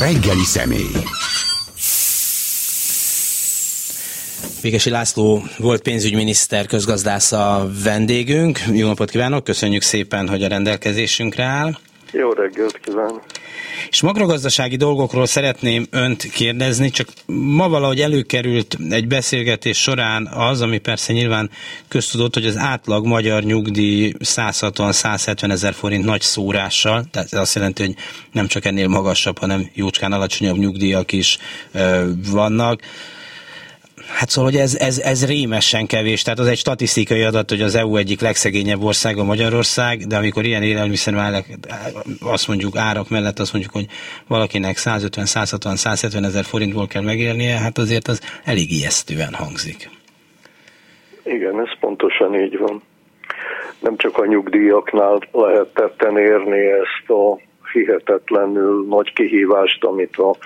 reggeli személy. Végesi László volt pénzügyminiszter, közgazdász a vendégünk. Jó napot kívánok, köszönjük szépen, hogy a rendelkezésünkre áll. Jó reggelt kívánok! És makrogazdasági dolgokról szeretném önt kérdezni, csak ma valahogy előkerült egy beszélgetés során az, ami persze nyilván köztudott, hogy az átlag magyar nyugdíj 160-170 ezer forint nagy szórással, tehát ez azt jelenti, hogy nem csak ennél magasabb, hanem jócskán alacsonyabb nyugdíjak is ö, vannak. Hát szóval, hogy ez, ez, ez rémesen kevés, tehát az egy statisztikai adat, hogy az EU egyik legszegényebb országa Magyarország, de amikor ilyen élelmiszer azt mondjuk árak mellett azt mondjuk, hogy valakinek 150, 160, 170 ezer forintból kell megélnie, hát azért az elég ijesztően hangzik. Igen, ez pontosan így van. Nem csak a nyugdíjaknál lehet tetten érni ezt a hihetetlenül nagy kihívást, amit a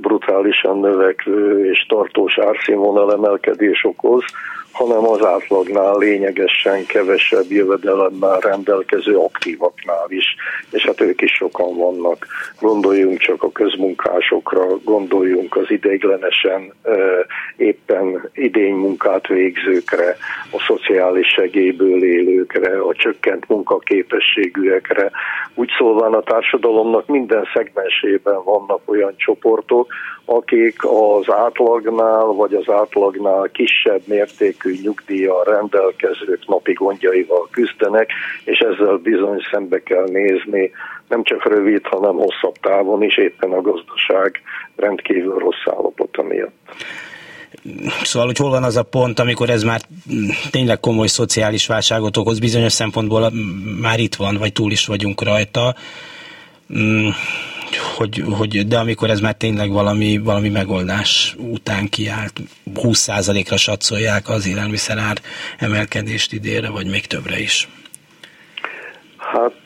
brutálisan növekvő és tartós árszínvonal emelkedés okoz, hanem az átlagnál lényegesen kevesebb jövedelemmel rendelkező aktívaknál is, és hát ők is sokan vannak. Gondoljunk csak a közmunkásokra, gondoljunk az ideiglenesen éppen idénymunkát végzőkre, a szociális segélyből élőkre, a csökkent munkaképességűekre. Úgy szólván a társadalomnak minden szegmensében vannak olyan csoportok, akik az átlagnál vagy az átlagnál kisebb mértékű nyugdíjjal rendelkezők napi gondjaival küzdenek, és ezzel bizony szembe kell nézni nem csak rövid, hanem hosszabb távon is éppen a gazdaság rendkívül rossz állapota miatt. Szóval, hogy hol van az a pont, amikor ez már tényleg komoly szociális válságot okoz, bizonyos szempontból már itt van, vagy túl is vagyunk rajta. Hogy, hogy, de amikor ez már tényleg valami, valami megoldás után kiállt, 20%-ra satszolják az élelmiszerár emelkedést idére, vagy még többre is. Hát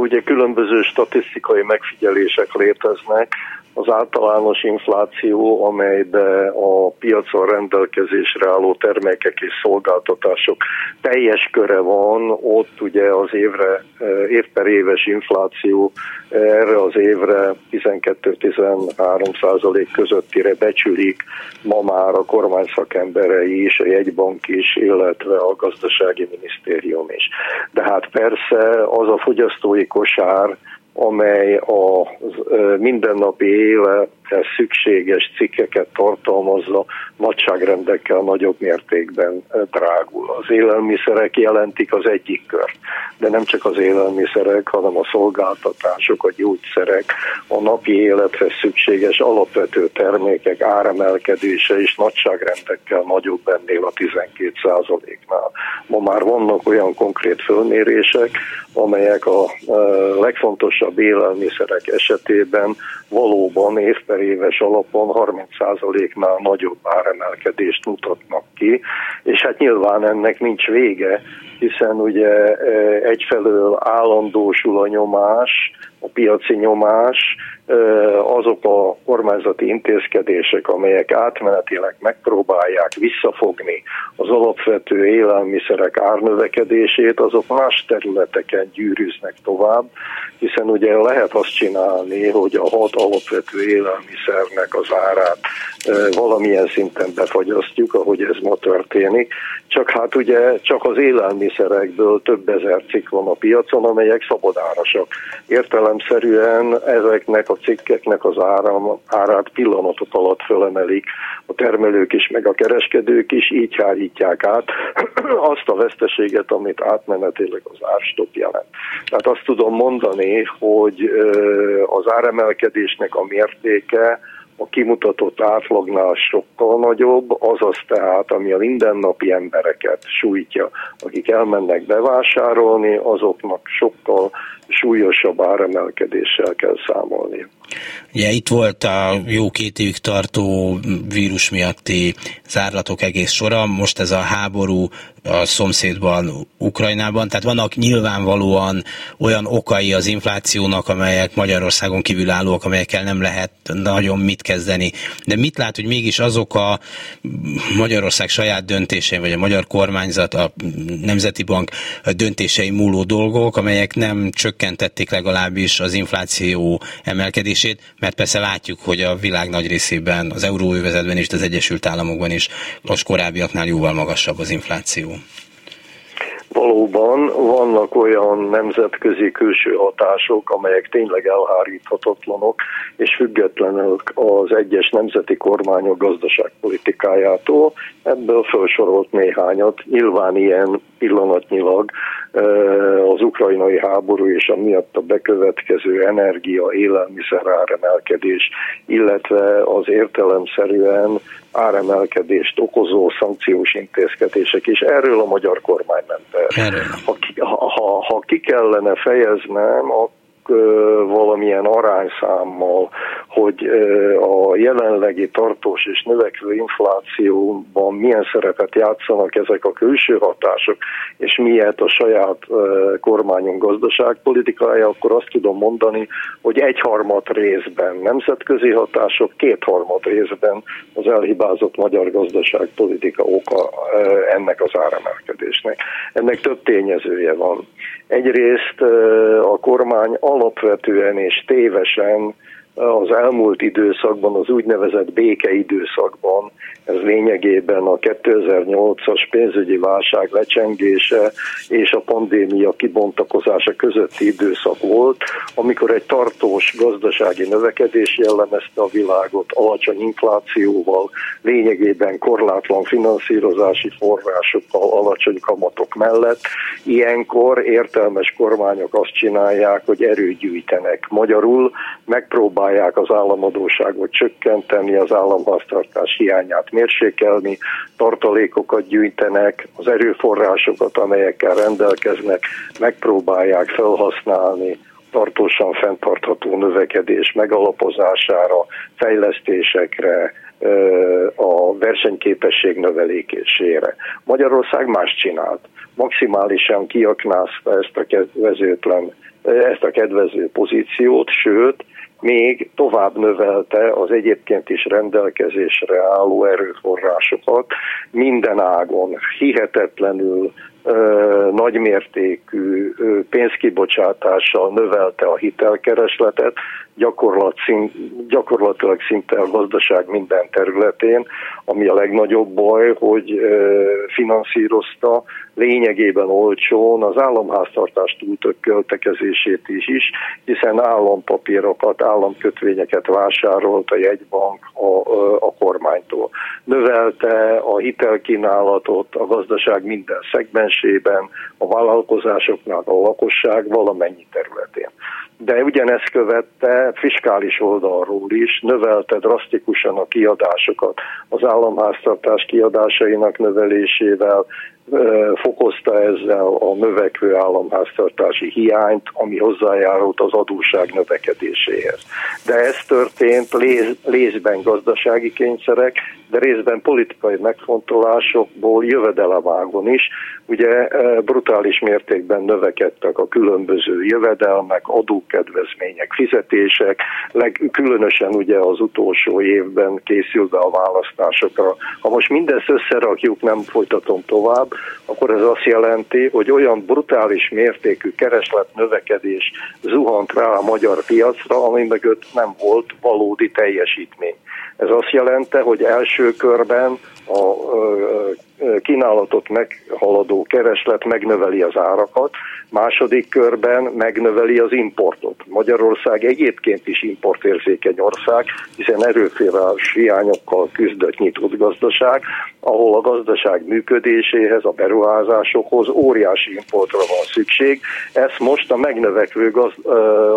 ugye különböző statisztikai megfigyelések léteznek, az általános infláció, amelybe a piacon rendelkezésre álló termékek és szolgáltatások teljes köre van, ott ugye az évre, eh, év per éves infláció eh, erre az évre 12-13 százalék közöttire becsülik ma már a kormány szakemberei is, a jegybank is, illetve a gazdasági minisztérium is. De hát persze az a fogyasztói kosár, amely a mindennapi ehhez szükséges cikkeket tartalmazza, nagyságrendekkel nagyobb mértékben drágul. Az élelmiszerek jelentik az egyik kört, de nem csak az élelmiszerek, hanem a szolgáltatások, a gyógyszerek, a napi élethez szükséges alapvető termékek áremelkedése is nagyságrendekkel nagyobb ennél a 12%-nál. Ma már vannak olyan konkrét fölmérések, amelyek a legfontosabb élelmiszerek esetében valóban évben 50 éves alapon 30%-nál nagyobb áremelkedést mutatnak ki, és hát nyilván ennek nincs vége, hiszen ugye eh, egyfelől állandósul a nyomás, a piaci nyomás, azok a kormányzati intézkedések, amelyek átmenetileg megpróbálják visszafogni az alapvető élelmiszerek árnövekedését, azok más területeken gyűrűznek tovább, hiszen ugye lehet azt csinálni, hogy a hat alapvető élelmiszernek az árát valamilyen szinten befagyasztjuk, ahogy ez ma történik, csak hát ugye csak az élelmiszerekből több ezer cikk van a piacon, amelyek szabadárasak. Értelemszerűen ezeknek a cikkeknek az áram, árát pillanatok alatt fölemelik a termelők is, meg a kereskedők is, így hárítják át azt a veszteséget, amit átmenetileg az árstop jelent. Tehát azt tudom mondani, hogy az áremelkedésnek a mértéke a kimutatott átlagnál sokkal nagyobb, azaz tehát, ami a mindennapi embereket sújtja, akik elmennek bevásárolni, azoknak sokkal súlyosabb áremelkedéssel kell számolni. Ugye itt volt a jó két évig tartó vírus miatti zárlatok egész sora, most ez a háború a szomszédban, Ukrajnában, tehát vannak nyilvánvalóan olyan okai az inflációnak, amelyek Magyarországon kívülállóak, amelyekkel nem lehet nagyon mit kezdeni. De mit lát, hogy mégis azok a Magyarország saját döntései, vagy a magyar kormányzat, a Nemzeti Bank döntései múló dolgok, amelyek nem csökkentették legalábbis az infláció emelkedését, növekedését, mert persze látjuk, hogy a világ nagy részében, az euróövezetben és az Egyesült Államokban is most korábbiaknál jóval magasabb az infláció. Valóban vannak olyan nemzetközi külső hatások, amelyek tényleg elháríthatatlanok, és függetlenül az egyes nemzeti kormányok gazdaságpolitikájától. Ebből felsorolt néhányat. Nyilván ilyen pillanatnyilag az ukrajnai háború és a miatt a bekövetkező energia, élelmiszer áremelkedés, illetve az értelemszerűen áremelkedést okozó szankciós intézkedések, és erről a magyar kormány nem tehet. Ha, ha, ha ki kellene fejeznem, akkor valamilyen arányszámmal, hogy a jelenlegi tartós és növekvő inflációban milyen szerepet játszanak ezek a külső hatások, és miért a saját kormányunk gazdaságpolitikája, akkor azt tudom mondani, hogy egyharmad részben nemzetközi hatások, kétharmad részben az elhibázott magyar gazdaságpolitika oka ennek az áremelkedésnek. Ennek több tényezője van. Egyrészt a kormány alapvetően és tévesen az elmúlt időszakban, az úgynevezett békeidőszakban, ez lényegében a 2008-as pénzügyi válság lecsengése és a pandémia kibontakozása közötti időszak volt, amikor egy tartós gazdasági növekedés jellemezte a világot alacsony inflációval, lényegében korlátlan finanszírozási forrásokkal, alacsony kamatok mellett. Ilyenkor értelmes kormányok azt csinálják, hogy erőgyűjtenek. Magyarul megpróbálják próbálják az államadóságot csökkenteni, az államháztartás hiányát mérsékelni, tartalékokat gyűjtenek, az erőforrásokat, amelyekkel rendelkeznek, megpróbálják felhasználni tartósan fenntartható növekedés megalapozására, fejlesztésekre, a versenyképesség növelékésére. Magyarország más csinált. Maximálisan kiaknázta ezt a kedvezőtlen ezt a kedvező pozíciót, sőt, még tovább növelte az egyébként is rendelkezésre álló erőforrásokat minden ágon, hihetetlenül nagymértékű pénzkibocsátással növelte a hitelkeresletet, gyakorlat szint, gyakorlatilag szinte a gazdaság minden területén, ami a legnagyobb baj, hogy finanszírozta lényegében olcsón az államháztartás túltök költekezését is, is, hiszen állampapírokat, államkötvényeket vásárolt a jegybank a, a kormánytól. Növelte a hitelkínálatot a gazdaság minden szegmensében, a vállalkozásoknak, a lakosság valamennyi területén de ugyanezt követte fiskális oldalról is, növelte drasztikusan a kiadásokat. Az államháztartás kiadásainak növelésével, fokozta ezzel a növekvő államháztartási hiányt, ami hozzájárult az adóság növekedéséhez. De ez történt részben gazdasági kényszerek, de részben politikai megfontolásokból jövedelemágon is. Ugye brutális mértékben növekedtek a különböző jövedelmek, adókedvezmények, fizetések, leg, különösen ugye az utolsó évben készülve a választásokra. Ha most mindezt összerakjuk, nem folytatom tovább, akkor ez azt jelenti, hogy olyan brutális mértékű kereslet növekedés zuhant rá a magyar piacra, ami mögött nem volt valódi teljesítmény. Ez azt jelenti, hogy első körben a kínálatot meghaladó kereslet megnöveli az árakat, második körben megnöveli az importot. Magyarország egyébként is importérzékeny ország, hiszen erőférás hiányokkal küzdött nyitott gazdaság, ahol a gazdaság működéséhez, a beruházásokhoz óriási importra van szükség. Ezt most a megnövekvő gaz,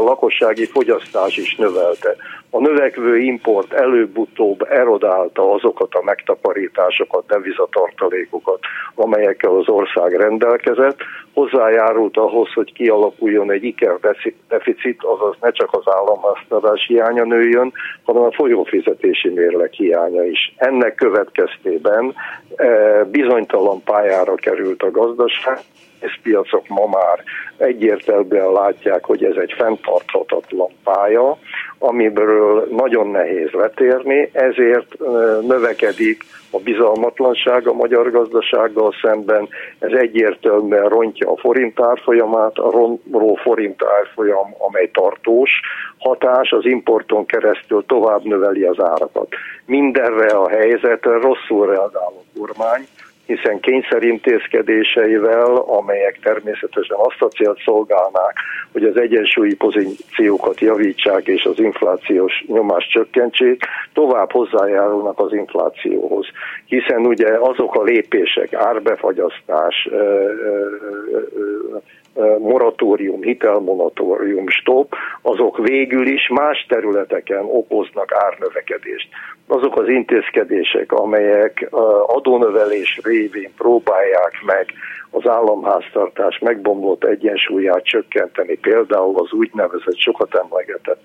lakossági fogyasztás is növelte. A növekvő import előbb-utóbb erodálta azokat a megtakarításokat, devizatartalékokat, amelyekkel az ország rendelkezett, hozzájárult ahhoz, hogy kialakuljon egy ikerdeficit, azaz ne csak az államháztartás hiánya nőjön, hanem a folyófizetési mérleg hiánya is. Ennek következtében eh, bizonytalan pályára került a gazdaság, piacok ma már egyértelműen látják, hogy ez egy fenntarthatatlan pálya, amiből nagyon nehéz letérni, ezért növekedik a bizalmatlanság a magyar gazdasággal szemben, ez egyértelműen rontja a forint árfolyamát, a rontló forint árfolyam, amely tartós, hatás az importon keresztül tovább növeli az árakat. Mindenre a helyzetre rosszul reagál a kormány, hiszen kényszerintézkedéseivel, amelyek természetesen azt a célt szolgálnák, hogy az egyensúlyi pozíciókat javítsák és az inflációs nyomást csökkentsék, tovább hozzájárulnak az inflációhoz. Hiszen ugye azok a lépések, árbefagyasztás, moratórium, hitelmoratórium, stop, azok végül is más területeken okoznak árnövekedést. Azok az intézkedések, amelyek adónövelés révén próbálják meg az államháztartás megbomlott egyensúlyát csökkenteni, például az úgynevezett sokat emlegetett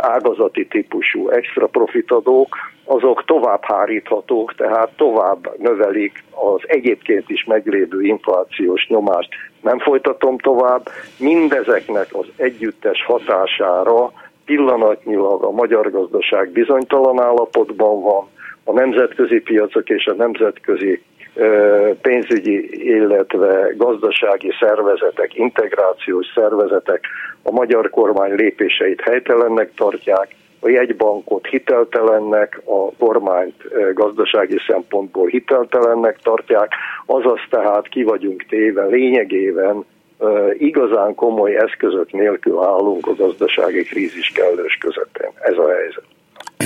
ágazati típusú extra profitadók, azok tovább háríthatók, tehát tovább növelik az egyébként is meglévő inflációs nyomást. Nem folytatom tovább, mindezeknek az együttes hatására pillanatnyilag a magyar gazdaság bizonytalan állapotban van, a nemzetközi piacok és a nemzetközi pénzügyi, illetve gazdasági szervezetek, integrációs szervezetek a magyar kormány lépéseit helytelennek tartják, a jegybankot hiteltelennek, a kormányt gazdasági szempontból hiteltelennek tartják, azaz tehát ki vagyunk téve lényegében igazán komoly eszközök nélkül állunk a gazdasági krízis kellős közepén. Ez a helyzet.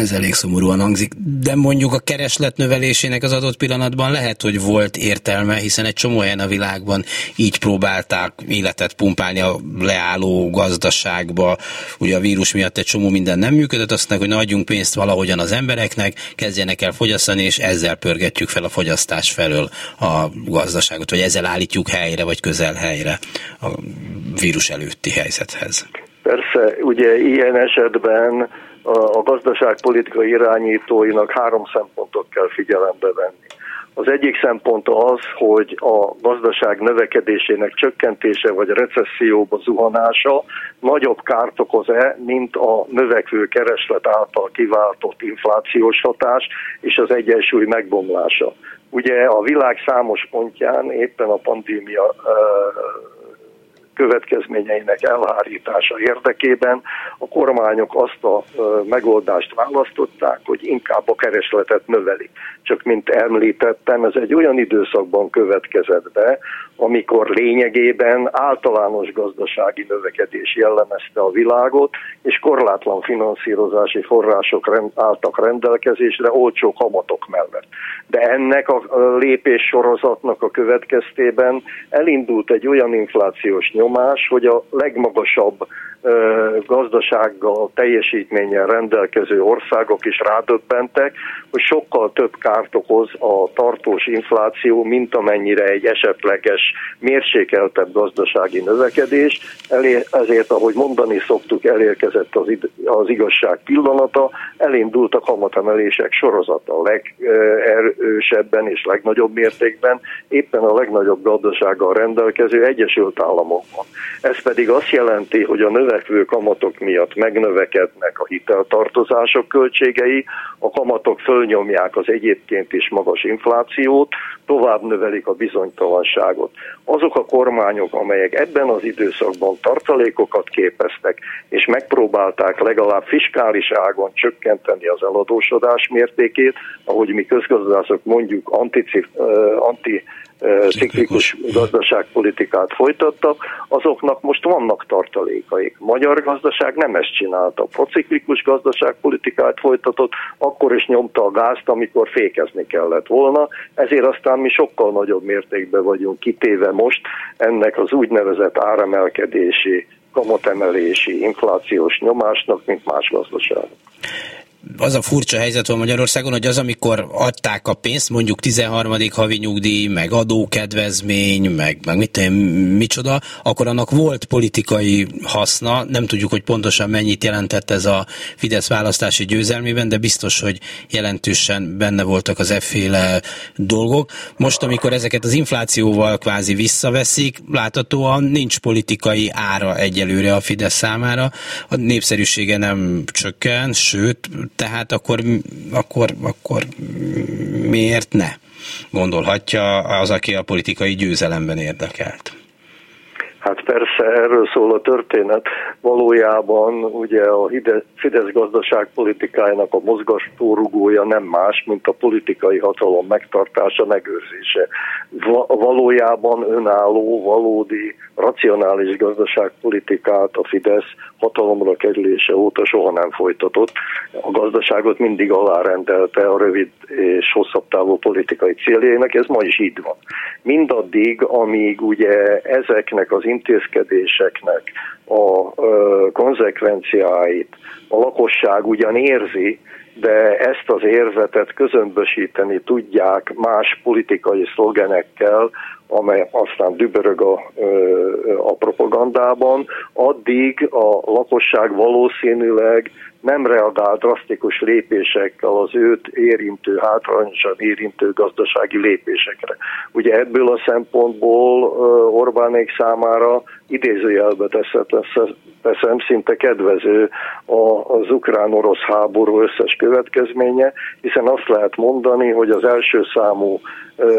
Ez elég szomorúan hangzik, de mondjuk a kereslet növelésének az adott pillanatban lehet, hogy volt értelme, hiszen egy csomó helyen a világban így próbálták életet pumpálni a leálló gazdaságba. Ugye a vírus miatt egy csomó minden nem működött, azt mondják, hogy na, adjunk pénzt valahogyan az embereknek, kezdjenek el fogyasztani, és ezzel pörgetjük fel a fogyasztás felől a gazdaságot, vagy ezzel állítjuk helyre, vagy közel helyre a vírus előtti helyzethez. Persze, ugye ilyen esetben a gazdaságpolitikai irányítóinak három szempontot kell figyelembe venni. Az egyik szempont az, hogy a gazdaság növekedésének csökkentése vagy recesszióba zuhanása nagyobb kárt okoz-e, mint a növekvő kereslet által kiváltott inflációs hatás és az egyensúly megbomlása. Ugye a világ számos pontján éppen a pandémia következményeinek elhárítása érdekében a kormányok azt a megoldást választották, hogy inkább a keresletet növelik. Csak mint említettem, ez egy olyan időszakban következett be, amikor lényegében általános gazdasági növekedés jellemezte a világot, és korlátlan finanszírozási források álltak rendelkezésre olcsó kamatok mellett. De ennek a lépés sorozatnak a következtében elindult egy olyan inflációs nyomás, hogy a legmagasabb gazdasággal, teljesítménnyel rendelkező országok is rádöbbentek, hogy sokkal több kárt okoz a tartós infláció, mint amennyire egy esetleges, mérsékeltebb gazdasági növekedés. Ezért, ahogy mondani szoktuk, elérkezett az, az igazság pillanata, elindult a kamatemelések sorozata legerősebben és legnagyobb mértékben, éppen a legnagyobb gazdasággal rendelkező Egyesült Államokban. Ez pedig azt jelenti, hogy a növekvő kamatok miatt megnövekednek a hiteltartozások költségei, a kamatok fölnyomják az egyébként is magas inflációt, tovább növelik a bizonytalanságot. Azok a kormányok, amelyek ebben az időszakban tartalékokat képeztek, és megpróbálták legalább fiskális ágon csökkenteni az eladósodás mértékét, ahogy mi közgazdászok mondjuk anti, anti ciklikus gazdaságpolitikát folytattak, azoknak most vannak tartalékaik. Magyar gazdaság nem ezt csinálta. Prociklikus gazdaságpolitikát folytatott, akkor is nyomta a gázt, amikor fékezni kellett volna, ezért aztán mi sokkal nagyobb mértékben vagyunk kitéve most ennek az úgynevezett áremelkedési, kamatemelési, inflációs nyomásnak, mint más gazdaságok az a furcsa helyzet van Magyarországon, hogy az, amikor adták a pénzt, mondjuk 13. havi nyugdíj, meg adókedvezmény, meg, meg mit tudom, micsoda, akkor annak volt politikai haszna, nem tudjuk, hogy pontosan mennyit jelentett ez a Fidesz választási győzelmében, de biztos, hogy jelentősen benne voltak az efféle dolgok. Most, amikor ezeket az inflációval kvázi visszaveszik, láthatóan nincs politikai ára egyelőre a Fidesz számára, a népszerűsége nem csökken, sőt, tehát akkor, akkor, akkor miért ne? Gondolhatja az, aki a politikai győzelemben érdekelt. Hát persze, erről szól a történet. Valójában ugye a Fidesz gazdaságpolitikájának a mozgastórugója nem más, mint a politikai hatalom megtartása, megőrzése. Valójában önálló, valódi, racionális gazdaságpolitikát a Fidesz hatalomra kerülése óta soha nem folytatott. A gazdaságot mindig alárendelte a rövid és hosszabb távú politikai céljainak, ez ma is így van. Mindaddig, amíg ugye ezeknek az intézkedéseknek a konzekvenciáit. A lakosság ugyan érzi, de ezt az érzetet közömbösíteni tudják más politikai szlogenekkel, amely aztán dübörög a, a propagandában, addig a lakosság valószínűleg nem reagál drasztikus lépésekkel az őt érintő, hátrányosan érintő gazdasági lépésekre. Ugye ebből a szempontból Orbánék számára idézőjelbe teszem, szinte kedvező az ukrán-orosz háború összes következménye, hiszen azt lehet mondani, hogy az első számú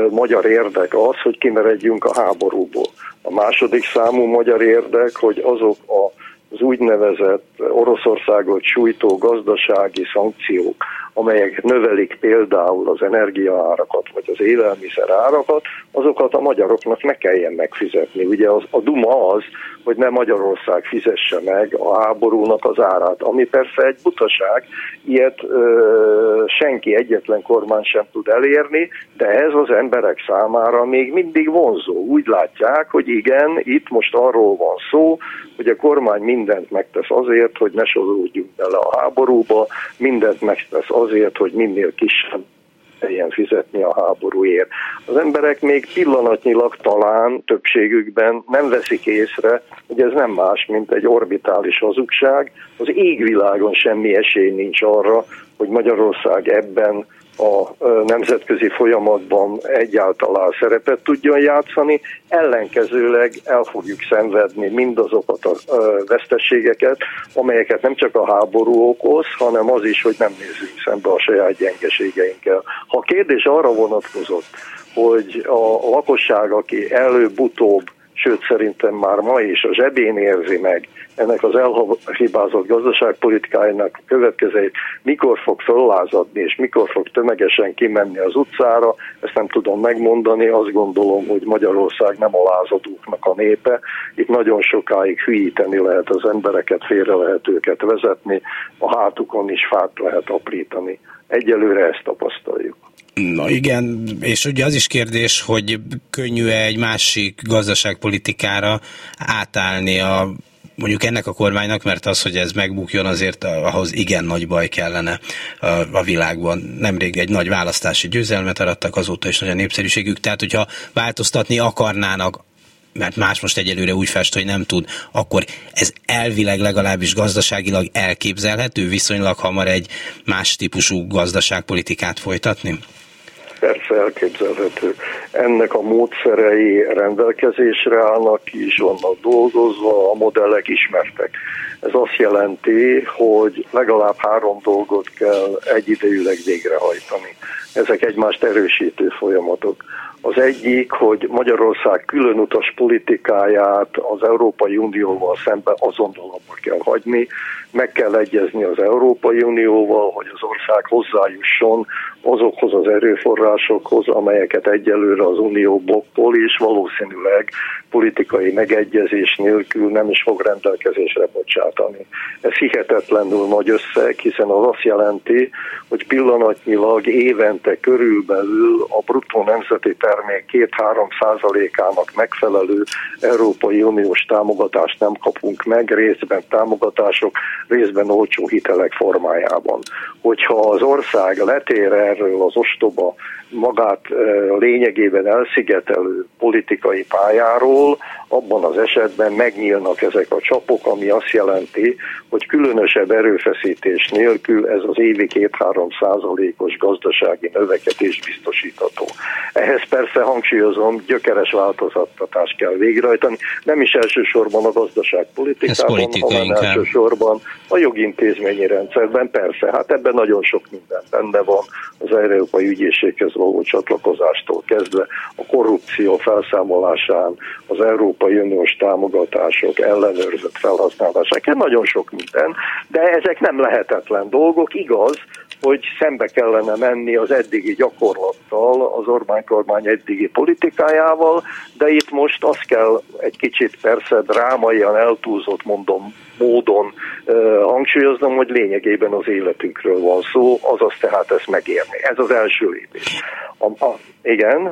magyar érdek az, hogy kimeredjünk a háborúból. A második számú magyar érdek, hogy azok a az úgynevezett Oroszországot sújtó gazdasági szankciók, amelyek növelik például az energiaárakat vagy az élelmiszer árakat, azokat a magyaroknak ne kelljen megfizetni. Ugye az, a duma az, hogy ne Magyarország fizesse meg a háborúnak az árát, ami persze egy butaság, ilyet ö, senki, egyetlen kormány sem tud elérni, de ez az emberek számára még mindig vonzó. Úgy látják, hogy igen, itt most arról van szó, hogy a kormány mindent megtesz azért, hogy ne sorolódjunk bele a háborúba, mindent megtesz azért, hogy minél kisebb kelljen fizetni a háborúért. Az emberek még pillanatnyilag talán többségükben nem veszik észre, hogy ez nem más, mint egy orbitális hazugság. Az égvilágon semmi esély nincs arra, hogy Magyarország ebben a nemzetközi folyamatban egyáltalán szerepet tudjon játszani, ellenkezőleg el fogjuk szenvedni mindazokat a vesztességeket, amelyeket nem csak a háború okoz, hanem az is, hogy nem nézzünk szembe a saját gyengeségeinkkel. Ha a kérdés arra vonatkozott, hogy a lakosság, aki előbb-utóbb sőt szerintem már ma is a zsebén érzi meg ennek az elhibázott gazdaságpolitikájának következőit, mikor fog föllázadni, és mikor fog tömegesen kimenni az utcára, ezt nem tudom megmondani, azt gondolom, hogy Magyarország nem a lázadóknak a népe, itt nagyon sokáig hülyíteni lehet az embereket, félre lehet őket vezetni, a hátukon is fát lehet aprítani. Egyelőre ezt tapasztaljuk. Na igen, és ugye az is kérdés, hogy könnyű-e egy másik gazdaságpolitikára átállni a mondjuk ennek a kormánynak, mert az, hogy ez megbukjon, azért ahhoz igen nagy baj kellene a, világban. Nemrég egy nagy választási győzelmet arattak, azóta is nagy a népszerűségük, tehát hogyha változtatni akarnának mert más most egyelőre úgy fest, hogy nem tud, akkor ez elvileg legalábbis gazdaságilag elképzelhető, viszonylag hamar egy más típusú gazdaságpolitikát folytatni? persze elképzelhető. Ennek a módszerei rendelkezésre állnak, ki is vannak dolgozva, a modellek ismertek. Ez azt jelenti, hogy legalább három dolgot kell egyidejűleg végrehajtani. Ezek egymást erősítő folyamatok. Az egyik, hogy Magyarország különutas politikáját az Európai Unióval szemben azonnal abba kell hagyni, meg kell egyezni az Európai Unióval, hogy az ország hozzájusson azokhoz az erőforrásokhoz, amelyeket egyelőre az Unió blokkol, és valószínűleg politikai megegyezés nélkül nem is fog rendelkezésre bocsátani. Ez hihetetlenül nagy összeg, hiszen az azt jelenti, hogy pillanatnyilag évente körülbelül a bruttó nemzeti termék 2-3 százalékának megfelelő Európai Uniós támogatást nem kapunk meg, részben támogatások, részben olcsó hitelek formájában. Hogyha az ország letér erről az ostoba magát lényegében elszigetelő politikai pályáról, abban az esetben megnyílnak ezek a csapok, ami azt jelenti, hogy különösebb erőfeszítés nélkül ez az évi 2-3 százalékos gazdasági növekedés biztosítható. Ehhez persze hangsúlyozom, gyökeres változtatást kell végrehajtani, nem is elsősorban a gazdaságpolitikában, hanem inkább. elsősorban a jogintézményi rendszerben, persze, hát ebben nagyon sok minden benne van, az Európai Ügyészséghez való csatlakozástól kezdve a korrupció felszámolásán, az Európai Uniós támogatások ellenőrzött felhasználásán, nagyon sok minden, de ezek nem lehetetlen dolgok, igaz, hogy szembe kellene menni az eddigi gyakorlattal, az Orbán kormány eddigi politikájával, de itt most azt kell egy kicsit persze drámaian eltúlzott mondom módon hangsúlyoznom, hogy lényegében az életünkről van szó, azaz tehát ezt megérni. Ez az első lépés. A, a, igen,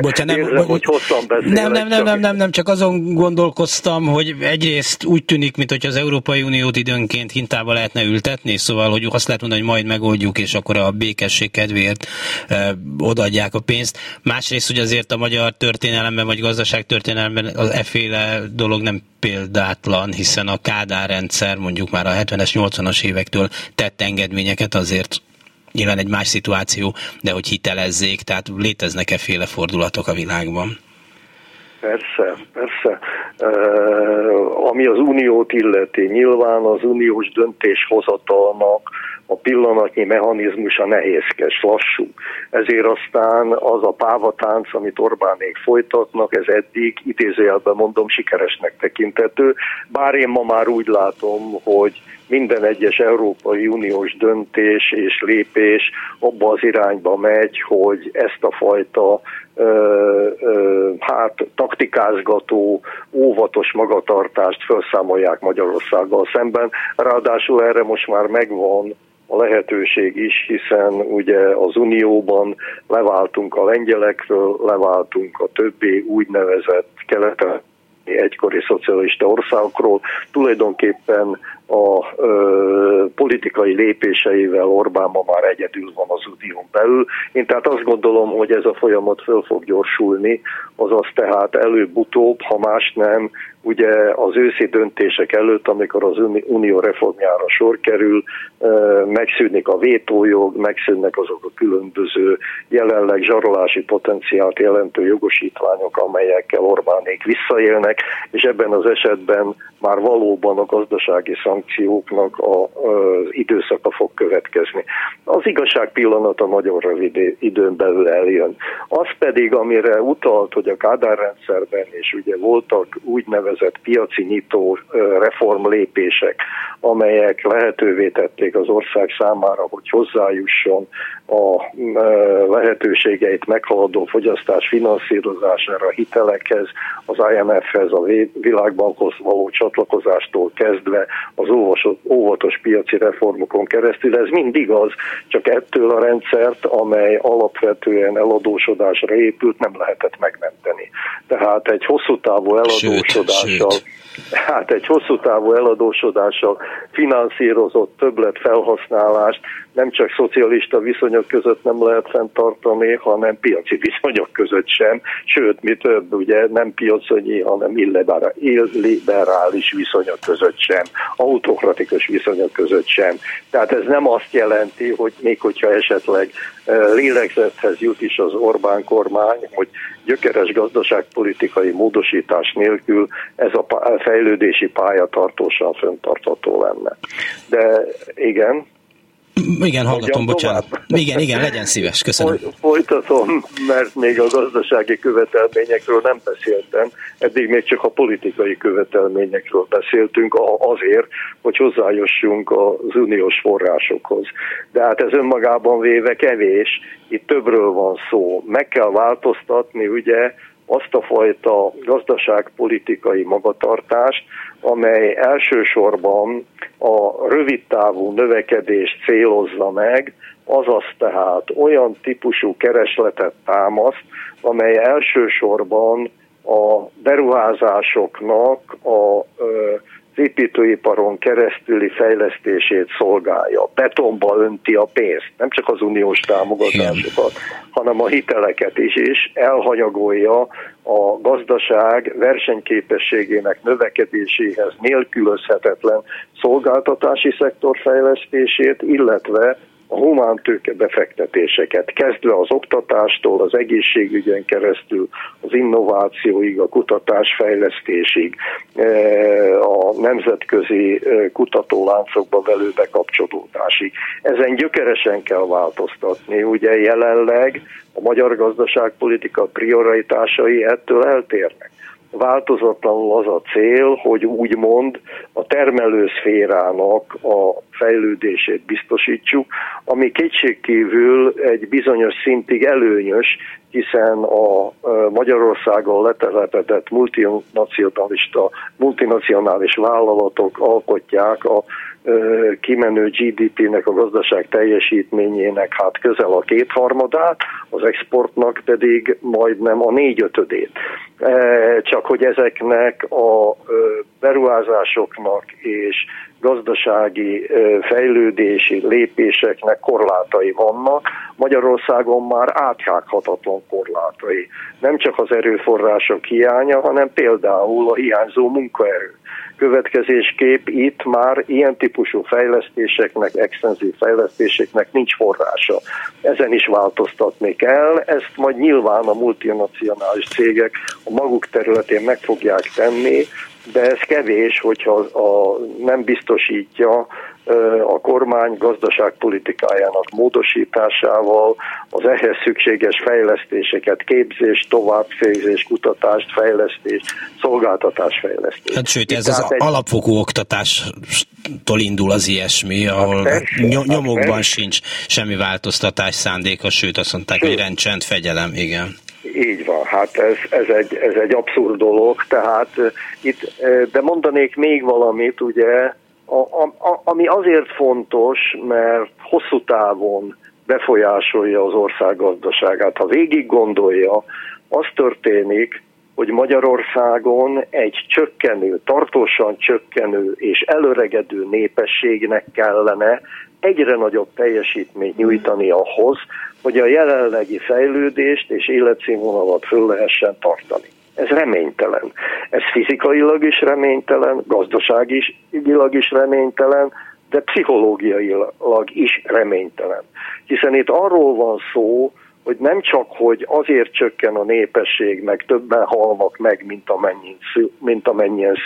Bocsánat, nem, Érzem, hogy hosszan beszélek. Nem, nem, nem, nem, nem, nem, csak azon gondolkoztam, hogy egyrészt úgy tűnik, mint hogy az Európai Uniót időnként hintába lehetne ültetni, szóval, hogy azt lehet mondani, hogy majd megoldjuk, és akkor a békesség kedvéért e, odaadják a pénzt. Másrészt, hogy azért a magyar történelemben, vagy gazdaság történelemben az efféle dolog nem példátlan, hiszen a Kádár rendszer mondjuk már a 70-es, 80-as évektől tett engedményeket azért nyilván egy más szituáció, de hogy hitelezzék, tehát léteznek-e féle fordulatok a világban? Persze, persze. Uh, ami az uniót illeti, nyilván az uniós döntéshozatalnak a pillanatnyi mechanizmusa nehézkes, lassú. Ezért aztán az a pávatánc, amit Orbánék folytatnak, ez eddig idézőjelben mondom sikeresnek tekintető, bár én ma már úgy látom, hogy minden egyes Európai Uniós döntés és lépés abba az irányba megy, hogy ezt a fajta ö, ö, hát taktikázgató, óvatos magatartást felszámolják Magyarországgal szemben. Ráadásul erre most már megvan a lehetőség is, hiszen ugye az Unióban leváltunk a lengyelekről, leváltunk a többi úgynevezett keleten egykori szocialista országokról, tulajdonképpen a ö, politikai lépéseivel Orbán ma már egyedül van az unión belül. Én tehát azt gondolom, hogy ez a folyamat föl fog gyorsulni, azaz tehát előbb-utóbb, ha más nem, ugye az őszi döntések előtt, amikor az unió reformjára sor kerül, megszűnik a vétójog, megszűnnek azok a különböző jelenleg zsarolási potenciált jelentő jogosítványok, amelyekkel Orbánék visszaélnek, és ebben az esetben már valóban a gazdasági szankcióknak az időszaka fog következni. Az igazság pillanata nagyon rövid időn belül eljön. Az pedig, amire utalt, hogy a Kádár rendszerben, és ugye voltak úgynevezett piaci nyitó reformlépések, amelyek lehetővé tették az ország számára, hogy hozzájusson a lehetőségeit meghaladó fogyasztás finanszírozására, hitelekhez, az IMF-hez, a világbankhoz való csatlakozástól kezdve az óvatos, óvatos piaci reformokon keresztül. Ez mind igaz, csak ettől a rendszert, amely alapvetően eladósodásra épült, nem lehetett megmenteni. Tehát egy hosszú távú eladósodással sőt, sőt hát egy hosszú távú eladósodással finanszírozott többlet felhasználást nem csak szocialista viszonyok között nem lehet fenntartani, hanem piaci viszonyok között sem, sőt, mi több, ugye nem piaconyi, hanem illiberális viszonyok között sem, autokratikus viszonyok között sem. Tehát ez nem azt jelenti, hogy még hogyha esetleg eh, lélegzethez jut is az Orbán kormány, hogy gyökeres gazdaságpolitikai módosítás nélkül ez a fejlődési pálya tartósan föntartható lenne. De igen, igen, hallgatom, bocsánat. Tovább? Igen, igen, legyen szíves, köszönöm. Folytatom, mert még a gazdasági követelményekről nem beszéltem, eddig még csak a politikai követelményekről beszéltünk azért, hogy hozzájussunk az uniós forrásokhoz. De hát ez önmagában véve kevés, itt többről van szó. Meg kell változtatni ugye azt a fajta gazdaságpolitikai magatartást, amely elsősorban a rövidtávú növekedést célozza meg, azaz tehát olyan típusú keresletet támaszt, amely elsősorban a beruházásoknak a építőiparon keresztüli fejlesztését szolgálja. Betonba önti a pénzt, nem csak az uniós támogatásokat, hanem a hiteleket is, és elhanyagolja a gazdaság versenyképességének növekedéséhez nélkülözhetetlen szolgáltatási szektor fejlesztését, illetve a humántőke befektetéseket, kezdve az oktatástól, az egészségügyen keresztül, az innovációig, a kutatásfejlesztésig, a nemzetközi kutatóláncokba velő bekapcsolódásig. Ezen gyökeresen kell változtatni. Ugye jelenleg a magyar gazdaságpolitika prioritásai ettől eltérnek változatlanul az a cél, hogy úgymond a termelőszférának a fejlődését biztosítsuk, ami kétségkívül egy bizonyos szintig előnyös, hiszen a Magyarországon letelepedett multinacionalista, multinacionális vállalatok alkotják a kimenő GDP-nek, a gazdaság teljesítményének hát közel a kétharmadát, az exportnak pedig majdnem a négyötödét. Csak hogy ezeknek a beruházásoknak és gazdasági fejlődési lépéseknek korlátai vannak, Magyarországon már áthághatatlan korlátai. Nem csak az erőforrások hiánya, hanem például a hiányzó munkaerő. Következésképp itt már ilyen típusú fejlesztéseknek, extenzív fejlesztéseknek nincs forrása. Ezen is változtatni kell, ezt majd nyilván a multinacionális cégek a maguk területén meg fogják tenni, de ez kevés, hogyha a, nem biztosítja a kormány gazdaságpolitikájának módosításával az ehhez szükséges fejlesztéseket, képzés, továbbfejlesztés, kutatást, fejlesztés, szolgáltatásfejlesztés. Hát sőt, ez az egy... alapfokú oktatástól indul az ilyesmi, hát ahol hát persze, nyomokban hát sincs semmi változtatás szándéka, sőt azt mondták, sőt. hogy rendcsend, fegyelem, igen. Így van, hát ez, ez, egy, ez egy abszurd dolog, tehát itt, de mondanék még valamit, ugye, a, a, ami azért fontos, mert hosszú távon befolyásolja az ország gazdaságát. Ha végig gondolja, az történik, hogy Magyarországon egy csökkenő, tartósan csökkenő és előregedő népességnek kellene egyre nagyobb teljesítményt nyújtani ahhoz, hogy a jelenlegi fejlődést és életszínvonalat föl lehessen tartani. Ez reménytelen. Ez fizikailag is reménytelen, gazdaságilag is reménytelen, de pszichológiailag is reménytelen. Hiszen itt arról van szó, hogy nem csak, hogy azért csökken a népesség, meg többen halnak meg, mint, amennyien, mint amennyien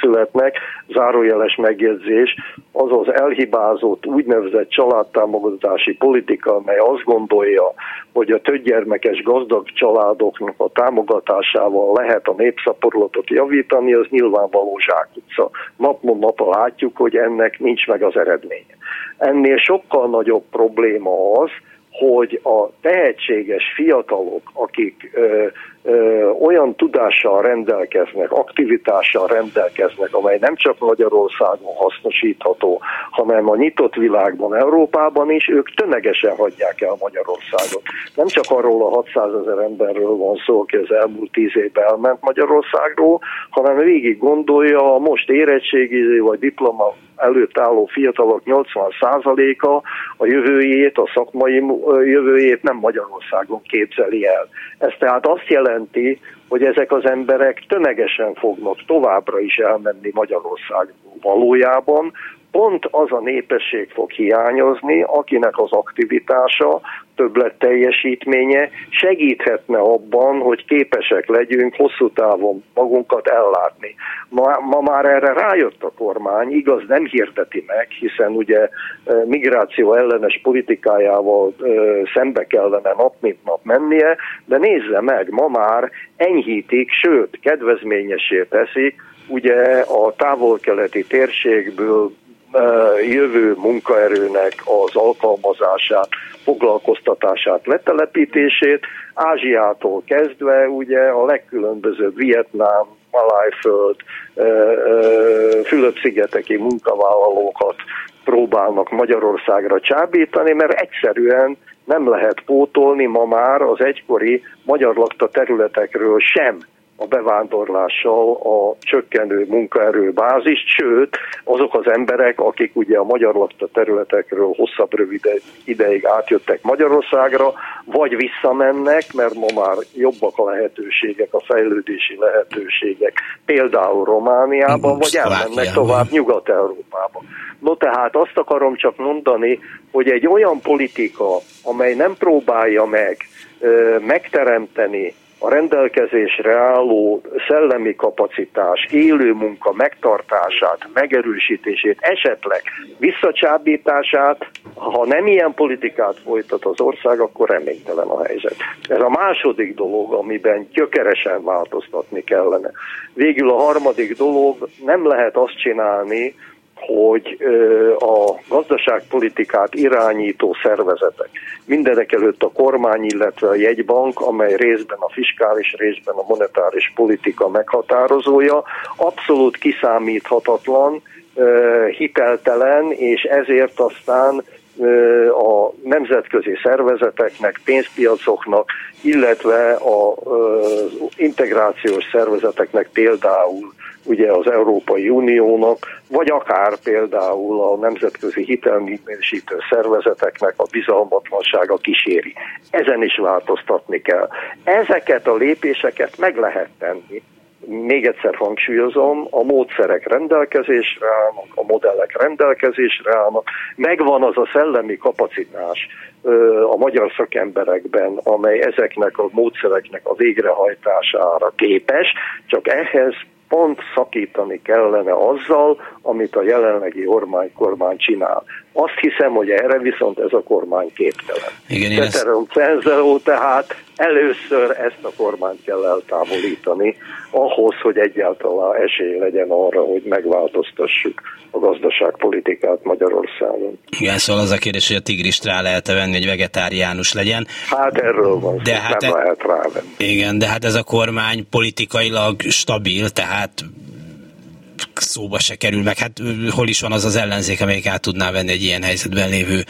születnek, zárójeles megjegyzés, az az elhibázott úgynevezett családtámogatási politika, amely azt gondolja, hogy a többgyermekes gazdag családoknak a támogatásával lehet a népszaporulatot javítani, az nyilvánvaló zsákutca. Napon napon látjuk, hogy ennek nincs meg az eredménye. Ennél sokkal nagyobb probléma az, hogy a tehetséges fiatalok, akik ö, ö, olyan tudással rendelkeznek, aktivitással rendelkeznek, amely nem csak Magyarországon hasznosítható, hanem a nyitott világban, Európában is, ők tömegesen hagyják el Magyarországot. Nem csak arról a 600 ezer emberről van szó, aki az elmúlt tíz évben elment Magyarországról, hanem végig gondolja a most érettségi vagy diploma előtt álló fiatalok 80%-a a jövőjét, a szakmai jövőjét nem Magyarországon képzeli el. Ez tehát azt jelenti, hogy ezek az emberek tömegesen fognak továbbra is elmenni Magyarország valójában, pont az a népesség fog hiányozni, akinek az aktivitása, többlet teljesítménye segíthetne abban, hogy képesek legyünk hosszú távon magunkat ellátni. Ma, ma már erre rájött a kormány, igaz nem hirdeti meg, hiszen ugye migráció ellenes politikájával szembe kellene nap mint nap mennie, de nézze meg, ma már enyhítik, sőt kedvezményesé teszik ugye a távol-keleti térségből jövő munkaerőnek az alkalmazását, foglalkoztatását, letelepítését, Ázsiától kezdve ugye a legkülönbözőbb Vietnám, Malájföld, Fülöp-szigeteki munkavállalókat próbálnak Magyarországra csábítani, mert egyszerűen nem lehet pótolni ma már az egykori magyar lakta területekről sem a bevándorlással a csökkenő munkaerőbázis, sőt, azok az emberek, akik ugye a magyar lakta területekről hosszabb, rövid ideig átjöttek Magyarországra, vagy visszamennek, mert ma már jobbak a lehetőségek, a fejlődési lehetőségek, például Romániában, vagy elmennek tovább Nyugat-Európába. No tehát azt akarom csak mondani, hogy egy olyan politika, amely nem próbálja meg megteremteni a rendelkezésre álló szellemi kapacitás, élő munka megtartását, megerősítését, esetleg visszacsábítását, ha nem ilyen politikát folytat az ország, akkor reménytelen a helyzet. Ez a második dolog, amiben gyökeresen változtatni kellene. Végül a harmadik dolog, nem lehet azt csinálni, hogy a gazdaságpolitikát irányító szervezetek, mindenek előtt a kormány, illetve a jegybank, amely részben a fiskális, részben a monetáris politika meghatározója, abszolút kiszámíthatatlan, hiteltelen, és ezért aztán a nemzetközi szervezeteknek, pénzpiacoknak, illetve az integrációs szervezeteknek például ugye az Európai Uniónak, vagy akár például a nemzetközi hitelminősítő szervezeteknek a bizalmatlansága kíséri. Ezen is változtatni kell. Ezeket a lépéseket meg lehet tenni. Még egyszer hangsúlyozom, a módszerek rendelkezésre állnak, a modellek rendelkezésre állnak, megvan az a szellemi kapacitás a magyar szakemberekben, amely ezeknek a módszereknek a végrehajtására képes, csak ehhez pont szakítani kellene azzal, amit a jelenlegi Ormány kormány csinál. Azt hiszem, hogy erre viszont ez a kormány képtelen. Igen, Ceterum ezt... tehát először ezt a kormányt kell eltávolítani, ahhoz, hogy egyáltalán esély legyen arra, hogy megváltoztassuk a gazdaságpolitikát Magyarországon. Igen, szóval az a kérdés, hogy a tigrist rá lehet venni, hogy vegetáriánus legyen. Hát erről van de hát nem e... lehet rávenni. Igen, de hát ez a kormány politikailag stabil, tehát szóba se kerül, meg hát hol is van az az ellenzék, amelyik át tudná venni egy ilyen helyzetben lévő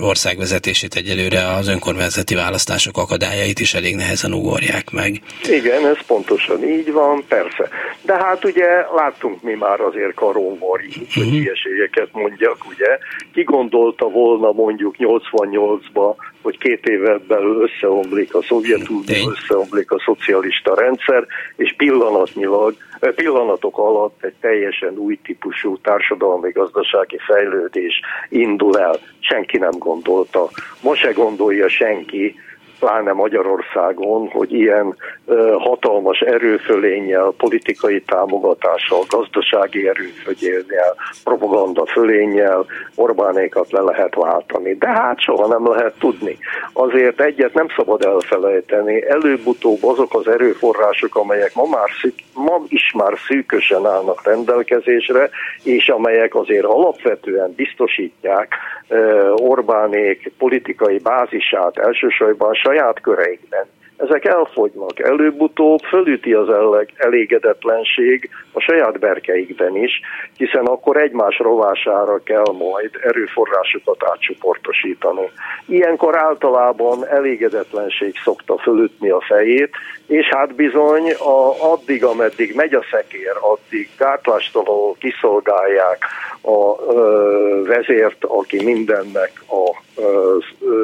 országvezetését egyelőre az önkormányzati választások akadályait is elég nehezen ugorják meg. Igen, ez pontosan így van, persze. De hát ugye láttunk mi már azért karonvari, hogy uh-huh. ilyeségeket mondjak, ugye. Ki gondolta volna mondjuk 88-ba, hogy két évet belül összeomlik a Szovjetunió, összeomlik a szocialista rendszer, és pillanatnyilag, pillanatok alatt egy teljesen új típusú társadalmi-gazdasági fejlődés indul el. Senki nem gondolta. Ma se gondolja senki, pláne Magyarországon, hogy ilyen hatalmas erőfölénnyel, politikai támogatással, gazdasági erőfölénnyel, propaganda fölénnyel Orbánékat le lehet váltani. De hát soha nem lehet tudni. Azért egyet nem szabad elfelejteni, előbb-utóbb azok az erőforrások, amelyek ma, már szűk, ma is már szűkösen állnak rendelkezésre, és amelyek azért alapvetően biztosítják Orbánék politikai bázisát elsősorban saját köreikben ezek elfogynak. Előbb-utóbb fölüti az elégedetlenség a saját berkeikben is, hiszen akkor egymás rovására kell majd erőforrásokat átcsoportosítani. Ilyenkor általában elégedetlenség szokta fölütni a fejét, és hát bizony a, addig, ameddig megy a szekér, addig gátlástalanul kiszolgálják a ö, vezért, aki mindennek a ö,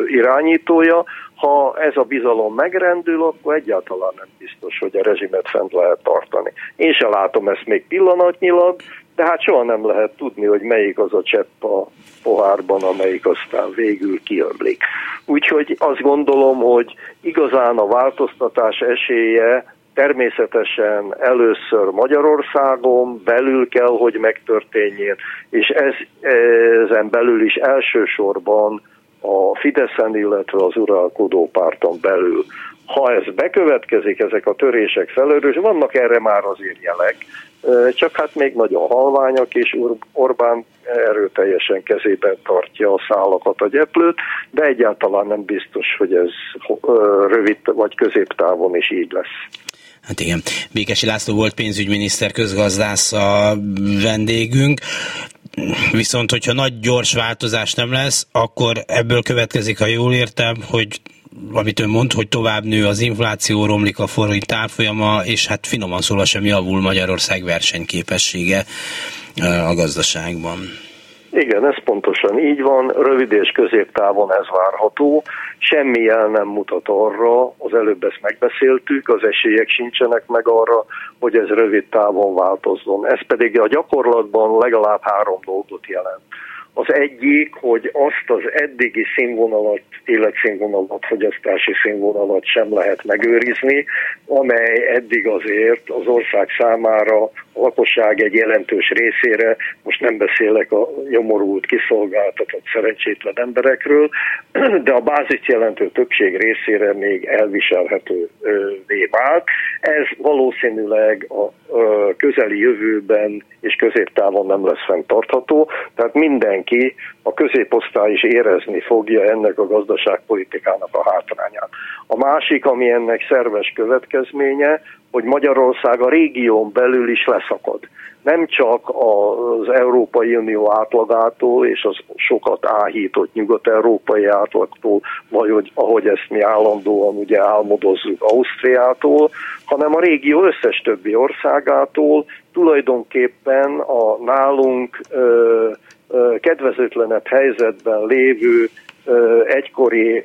irányítója, ha ez a bizalom megrendül, akkor egyáltalán nem biztos, hogy a rezsimet fent lehet tartani. Én se látom ezt még pillanatnyilag, de hát soha nem lehet tudni, hogy melyik az a csepp a pohárban, amelyik aztán végül kiömlik. Úgyhogy azt gondolom, hogy igazán a változtatás esélye természetesen először Magyarországon belül kell, hogy megtörténjen, és ez, ezen belül is elsősorban a Fideszen, illetve az uralkodó párton belül. Ha ez bekövetkezik, ezek a törések felőrös, vannak erre már azért jelek, csak hát még nagyon halványak, és Orbán erőteljesen kezében tartja a szálakat, a gyeplőt, de egyáltalán nem biztos, hogy ez rövid vagy középtávon is így lesz. Hát igen, Békesi László volt pénzügyminiszter, közgazdász a vendégünk. Viszont, hogyha nagy gyors változás nem lesz, akkor ebből következik, ha jól értem, hogy amit ön mond, hogy tovább nő az infláció, romlik a forint tárfolyama, és hát finoman szólva sem javul Magyarország versenyképessége a gazdaságban. Igen, ez pontosan így van, rövid és középtávon ez várható, semmi jel nem mutat arra, az előbb ezt megbeszéltük, az esélyek sincsenek meg arra, hogy ez rövid távon változzon. Ez pedig a gyakorlatban legalább három dolgot jelent. Az egyik, hogy azt az eddigi színvonalat, életszínvonalat, fogyasztási színvonalat sem lehet megőrizni, amely eddig azért az ország számára a lakosság egy jelentős részére, most nem beszélek a nyomorult, kiszolgáltatott, szerencsétlen emberekről, de a bázis jelentő többség részére még elviselhetővé vált. Ez valószínűleg a közeli jövőben és középtávon nem lesz fenntartható, tehát mindenki, a középosztály is érezni fogja ennek a gazdaságpolitikának a hátrányát. A másik, ami ennek szerves következménye, hogy Magyarország a régión belül is leszakad. Nem csak az Európai Unió átlagától és az sokat áhított nyugat-európai átlagtól, vagy hogy, ahogy ezt mi állandóan ugye álmodozzuk Ausztriától, hanem a régió összes többi országától tulajdonképpen a nálunk ö, kedvezőtlenebb helyzetben lévő egykori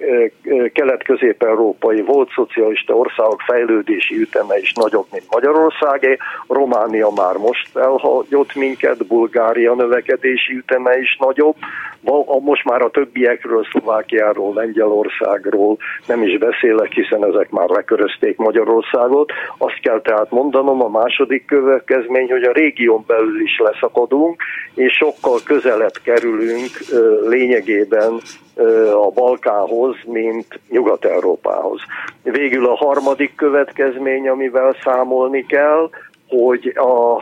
kelet-közép-európai volt szocialista országok fejlődési üteme is nagyobb, mint Magyarországé. Románia már most elhagyott minket, Bulgária növekedési üteme is nagyobb. Most már a többiekről, Szlovákiáról, Lengyelországról nem is beszélek, hiszen ezek már lekörözték Magyarországot. Azt kell tehát mondanom, a második következmény, hogy a régión belül is leszakadunk, és sokkal közelebb kerülünk lényegében a Balkánhoz, mint Nyugat-Európához. Végül a harmadik következmény, amivel számolni kell, hogy a,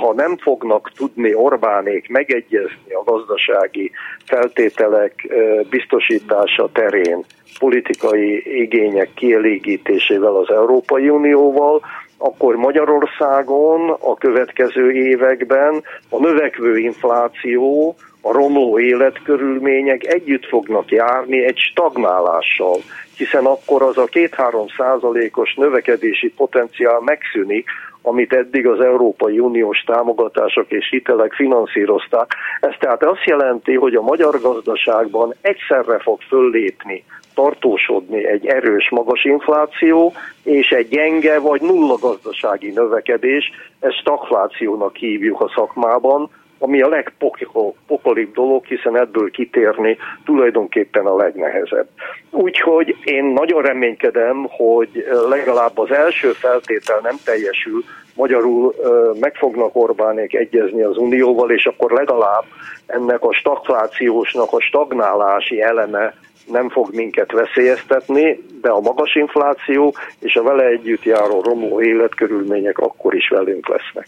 ha nem fognak tudni Orbánék megegyezni a gazdasági feltételek biztosítása terén politikai igények kielégítésével az Európai Unióval, akkor Magyarországon a következő években a növekvő infláció a romló életkörülmények együtt fognak járni egy stagnálással, hiszen akkor az a 2-3 százalékos növekedési potenciál megszűnik, amit eddig az Európai Uniós támogatások és hitelek finanszírozták. Ez tehát azt jelenti, hogy a magyar gazdaságban egyszerre fog föllépni, tartósodni egy erős magas infláció és egy gyenge vagy nulla gazdasági növekedés, ezt stagflációnak hívjuk a szakmában, ami a legpokolibb dolog, hiszen ebből kitérni tulajdonképpen a legnehezebb. Úgyhogy én nagyon reménykedem, hogy legalább az első feltétel nem teljesül, magyarul meg fognak Orbánék egyezni az Unióval, és akkor legalább ennek a stagflációsnak a stagnálási eleme nem fog minket veszélyeztetni, de a magas infláció és a vele együtt járó romló életkörülmények akkor is velünk lesznek.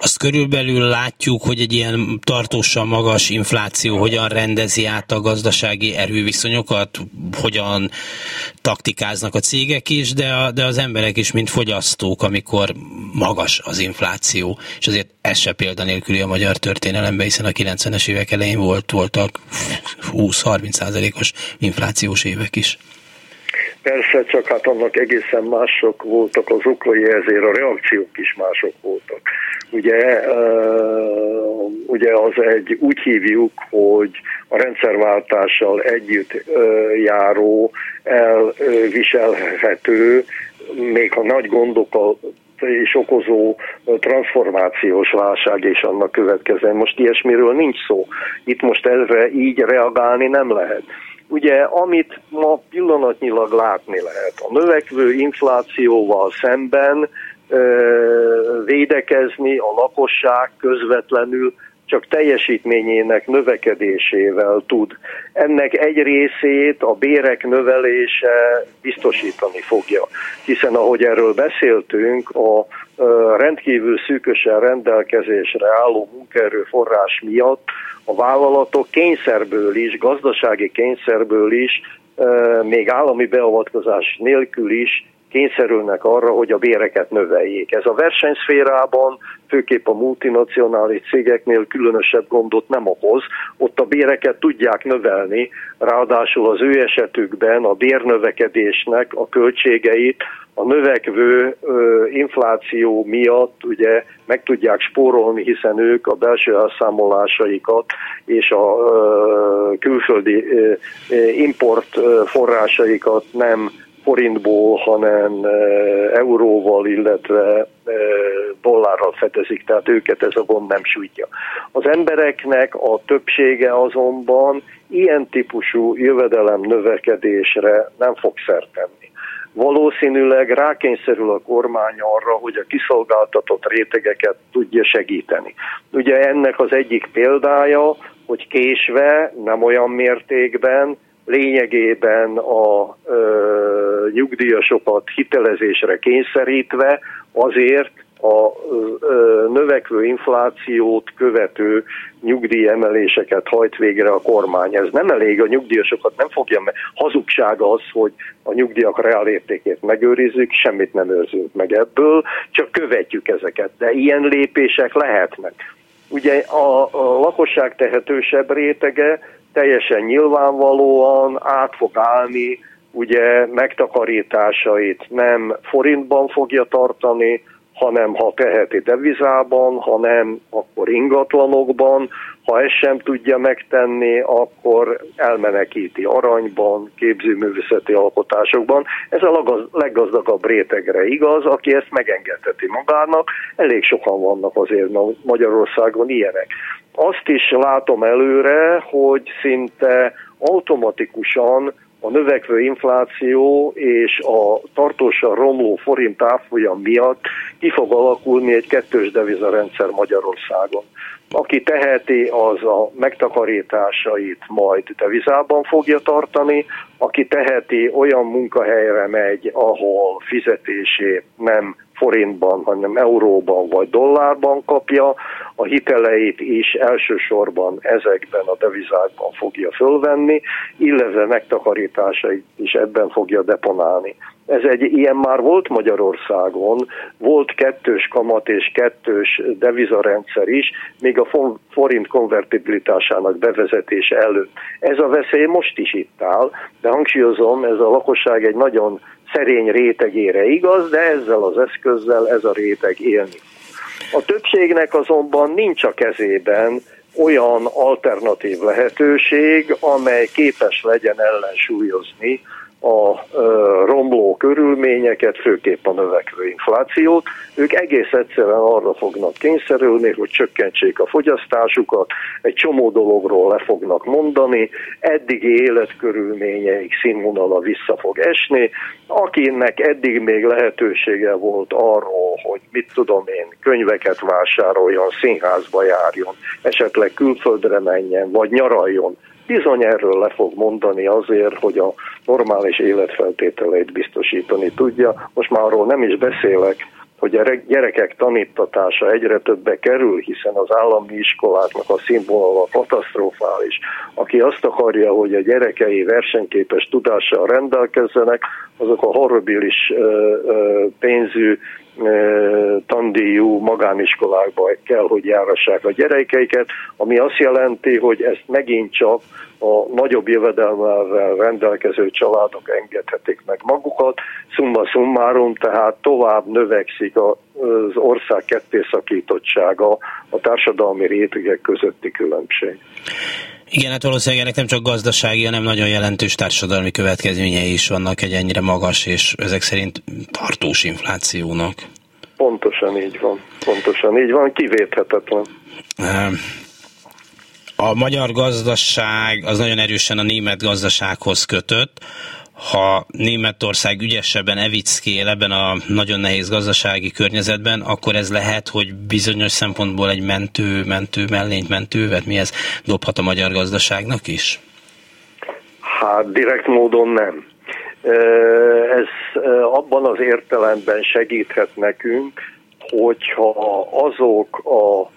Azt körülbelül látjuk, hogy egy ilyen tartósan magas infláció hogyan rendezi át a gazdasági erőviszonyokat, hogyan taktikáznak a cégek is, de, a, de az emberek is, mint fogyasztók, amikor magas az infláció, és azért ez se példanélküli a magyar történelemben, hiszen a 90-es évek elején volt, voltak 20-30 százalékos inflációs évek is. Persze, csak hát annak egészen mások voltak az okai, ezért a reakciók is mások voltak. Ugye, ugye az egy, úgy hívjuk, hogy a rendszerváltással együtt járó, elviselhető, még ha nagy gondokkal és okozó transformációs válság és annak következően. Most ilyesmiről nincs szó. Itt most ezre így reagálni nem lehet. Ugye, amit ma pillanatnyilag látni lehet, a növekvő inflációval szemben védekezni a lakosság közvetlenül csak teljesítményének növekedésével tud. Ennek egy részét a bérek növelése biztosítani fogja, hiszen ahogy erről beszéltünk, a rendkívül szűkösen rendelkezésre álló munkaerőforrás miatt a vállalatok kényszerből is, gazdasági kényszerből is, még állami beavatkozás nélkül is kényszerülnek arra, hogy a béreket növeljék. Ez a versenyszférában, főképp a multinacionális cégeknél különösebb gondot nem okoz, ott a béreket tudják növelni, ráadásul az ő esetükben a bérnövekedésnek a költségeit a növekvő ö, infláció miatt ugye meg tudják spórolni, hiszen ők a belső elszámolásaikat és a ö, külföldi ö, import forrásaikat nem forintból, hanem euróval, illetve dollárral fedezik, tehát őket ez a gond nem sújtja. Az embereknek a többsége azonban ilyen típusú jövedelem növekedésre nem fog szertenni valószínűleg rákényszerül a kormány arra, hogy a kiszolgáltatott rétegeket tudja segíteni. Ugye ennek az egyik példája, hogy késve, nem olyan mértékben, lényegében a ö, nyugdíjasokat hitelezésre kényszerítve azért a növekvő inflációt követő nyugdíjemeléseket hajt végre a kormány. Ez nem elég, a nyugdíjasokat nem fogja, mert hazugság az, hogy a nyugdíjak reálértékét megőrizzük, semmit nem őrzünk meg ebből, csak követjük ezeket. De ilyen lépések lehetnek. Ugye a, a lakosság tehetősebb rétege teljesen nyilvánvalóan át fog állni, ugye megtakarításait nem forintban fogja tartani, hanem ha teheti devizában, hanem akkor ingatlanokban, ha ezt sem tudja megtenni, akkor elmenekíti aranyban, képzőművészeti alkotásokban. Ez a leggazdagabb rétegre igaz, aki ezt megengedheti magának. Elég sokan vannak azért Magyarországon ilyenek. Azt is látom előre, hogy szinte automatikusan a növekvő infláció és a tartósan romló forint árfolyam miatt ki fog alakulni egy kettős devizarendszer Magyarországon. Aki teheti, az a megtakarításait majd devizában fogja tartani, aki teheti, olyan munkahelyre megy, ahol fizetését nem forintban, hanem euróban vagy dollárban kapja, a hiteleit is elsősorban ezekben a devizákban fogja fölvenni, illetve megtakarításait is ebben fogja deponálni. Ez egy ilyen már volt Magyarországon, volt kettős kamat és kettős devizarendszer is, még a forint konvertibilitásának bevezetése előtt. Ez a veszély most is itt áll, de hangsúlyozom, ez a lakosság egy nagyon szerény rétegére igaz, de ezzel az eszközzel ez a réteg élni. A többségnek azonban nincs a kezében olyan alternatív lehetőség, amely képes legyen ellensúlyozni a romló körülményeket, főképp a növekvő inflációt. Ők egész egyszerűen arra fognak kényszerülni, hogy csökkentsék a fogyasztásukat, egy csomó dologról le fognak mondani, eddigi életkörülményeik színvonala vissza fog esni. Akinek eddig még lehetősége volt arról, hogy mit tudom én, könyveket vásároljon, színházba járjon, esetleg külföldre menjen, vagy nyaraljon, bizony erről le fog mondani azért, hogy a normális életfeltételeit biztosítani tudja. Most már arról nem is beszélek, hogy a gyerekek tanítatása egyre többe kerül, hiszen az állami iskoláknak a színvonala katasztrofális. Aki azt akarja, hogy a gyerekei versenyképes tudással rendelkezzenek, azok a horribilis pénzű tandíjú magániskolákba kell, hogy járassák a gyerekeiket, ami azt jelenti, hogy ezt megint csak a nagyobb jövedelmel rendelkező családok engedhetik meg magukat. Szumma summarum, tehát tovább növekszik az ország kettészakítottsága, a társadalmi rétegek közötti különbség. Igen, hát valószínűleg ennek nem csak gazdasági, hanem nagyon jelentős társadalmi következményei is vannak egy ennyire magas és ezek szerint tartós inflációnak. Pontosan így van. Pontosan így van, kivéthetetlen. A magyar gazdaság az nagyon erősen a német gazdasághoz kötött ha Németország ügyesebben evickél ebben a nagyon nehéz gazdasági környezetben, akkor ez lehet, hogy bizonyos szempontból egy mentő, mentő mellényt, mentővet, mi ez dobhat a magyar gazdaságnak is? Hát direkt módon nem. Ez abban az értelemben segíthet nekünk, hogyha azok a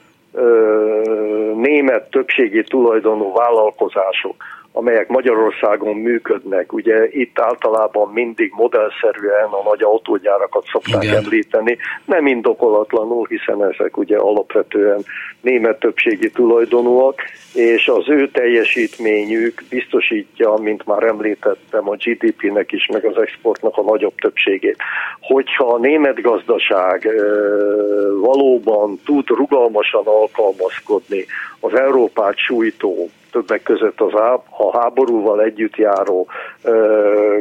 német többségi tulajdonú vállalkozások, amelyek Magyarországon működnek. Ugye itt általában mindig modellszerűen a nagy autógyárakat szokták Igen. említeni, nem indokolatlanul, hiszen ezek ugye alapvetően német többségi tulajdonúak, és az ő teljesítményük biztosítja, mint már említettem, a GDP-nek is, meg az exportnak a nagyobb többségét. Hogyha a német gazdaság valóban tud rugalmasan alkalmazkodni az Európát sújtó többek között az a háborúval együtt járó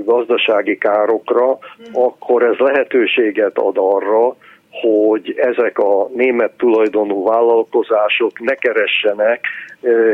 gazdasági károkra, akkor ez lehetőséget ad arra, hogy ezek a német tulajdonú vállalkozások ne keressenek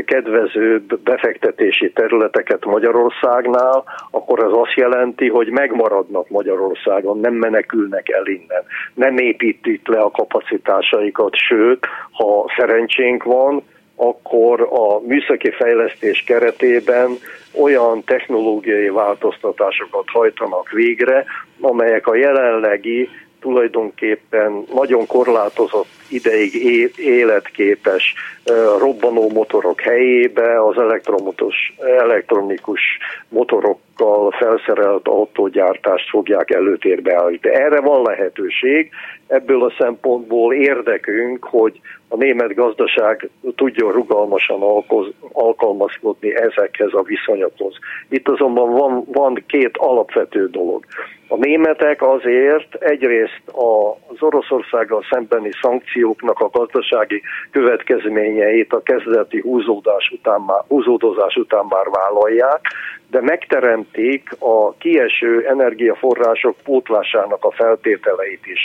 kedvezőbb befektetési területeket Magyarországnál, akkor ez azt jelenti, hogy megmaradnak Magyarországon, nem menekülnek el innen, nem építik le a kapacitásaikat, sőt, ha szerencsénk van, akkor a műszaki fejlesztés keretében olyan technológiai változtatásokat hajtanak végre, amelyek a jelenlegi tulajdonképpen nagyon korlátozott ideig életképes robbanó motorok helyébe az elektromotos, elektronikus motorokkal felszerelt autógyártást fogják előtérbe állítani. Erre van lehetőség, ebből a szempontból érdekünk, hogy a német gazdaság tudjon rugalmasan alkalmazkodni ezekhez a viszonyokhoz. Itt azonban van, van két alapvető dolog. A németek azért egyrészt az Oroszországgal szembeni szankcióknak a gazdasági következményeit a kezdeti húzódás után már, húzódozás után már vállalják, de megteremtik a kieső energiaforrások pótlásának a feltételeit is.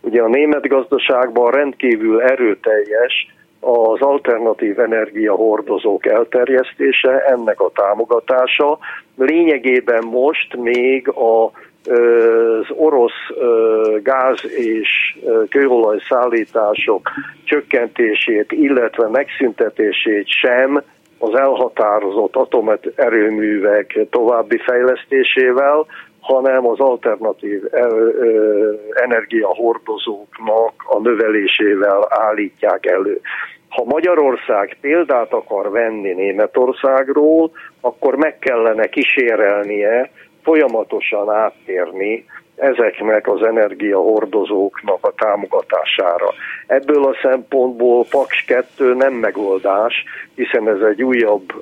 Ugye a német gazdaságban rendkívül erőteljes az alternatív energiahordozók elterjesztése, ennek a támogatása. Lényegében most még a az orosz gáz és kőolaj szállítások csökkentését, illetve megszüntetését sem az elhatározott atomerőművek további fejlesztésével, hanem az alternatív energiahordozóknak a növelésével állítják elő. Ha Magyarország példát akar venni Németországról, akkor meg kellene kísérelnie folyamatosan áttérni ezeknek az energiahordozóknak a támogatására. Ebből a szempontból Paks 2 nem megoldás, hiszen ez egy újabb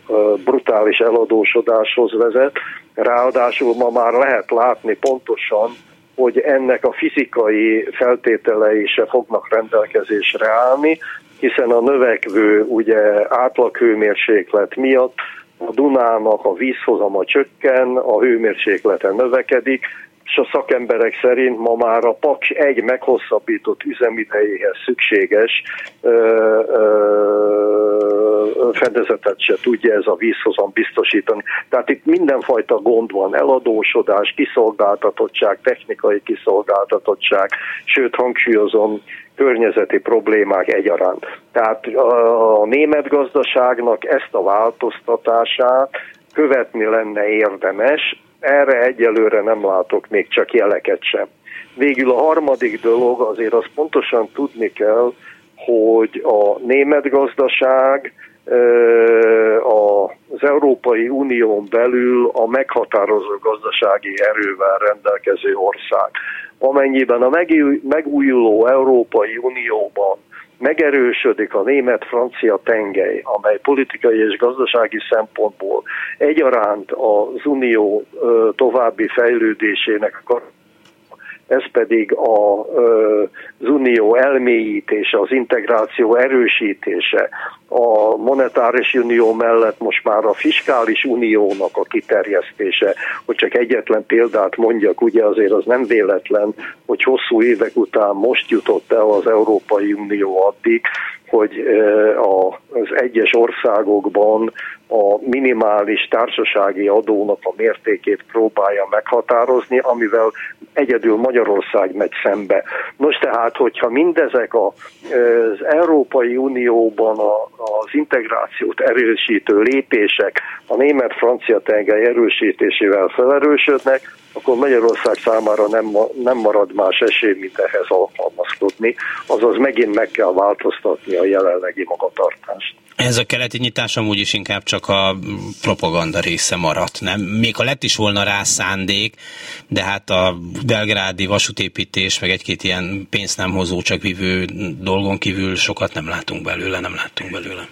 brutális eladósodáshoz vezet. Ráadásul ma már lehet látni pontosan, hogy ennek a fizikai feltételei se fognak rendelkezésre állni, hiszen a növekvő ugye átlaghőmérséklet miatt a Dunának a vízhozama csökken, a hőmérséklete növekedik, és a szakemberek szerint ma már a Paks egy meghosszabbított üzemidejéhez szükséges ö, ö, fedezetet se tudja ez a vízhozam biztosítani. Tehát itt mindenfajta gond van, eladósodás, kiszolgáltatottság, technikai kiszolgáltatottság, sőt hangsúlyozom, környezeti problémák egyaránt. Tehát a német gazdaságnak ezt a változtatását követni lenne érdemes, erre egyelőre nem látok még csak jeleket sem. Végül a harmadik dolog, azért azt pontosan tudni kell, hogy a német gazdaság az Európai Unión belül a meghatározó gazdasági erővel rendelkező ország. Amennyiben a megújuló Európai Unióban megerősödik a német-francia tengely, amely politikai és gazdasági szempontból egyaránt az unió további fejlődésének a ez pedig a, az unió elmélyítése, az integráció erősítése, a monetáris unió mellett most már a fiskális uniónak a kiterjesztése, hogy csak egyetlen példát mondjak, ugye azért az nem véletlen, hogy hosszú évek után most jutott el az Európai Unió addig, hogy az egyes országokban a minimális társasági adónak a mértékét próbálja meghatározni, amivel egyedül Magyarország megy szembe. Nos tehát, hogyha mindezek a, az Európai Unióban a, az integrációt erősítő lépések a német-francia tengely erősítésével felerősödnek, akkor Magyarország számára nem, nem marad más esély, mint ehhez alkalmazkodni, azaz megint meg kell változtatni a jelenlegi magatartást. Ez a keleti nyitás amúgy is inkább csak a propaganda része maradt, nem? Még ha lett is volna rá szándék, de hát a belgrádi vasútépítés, meg egy-két ilyen pénzt nem hozó, csak vívő dolgon kívül sokat nem látunk belőle, nem láttunk belőle.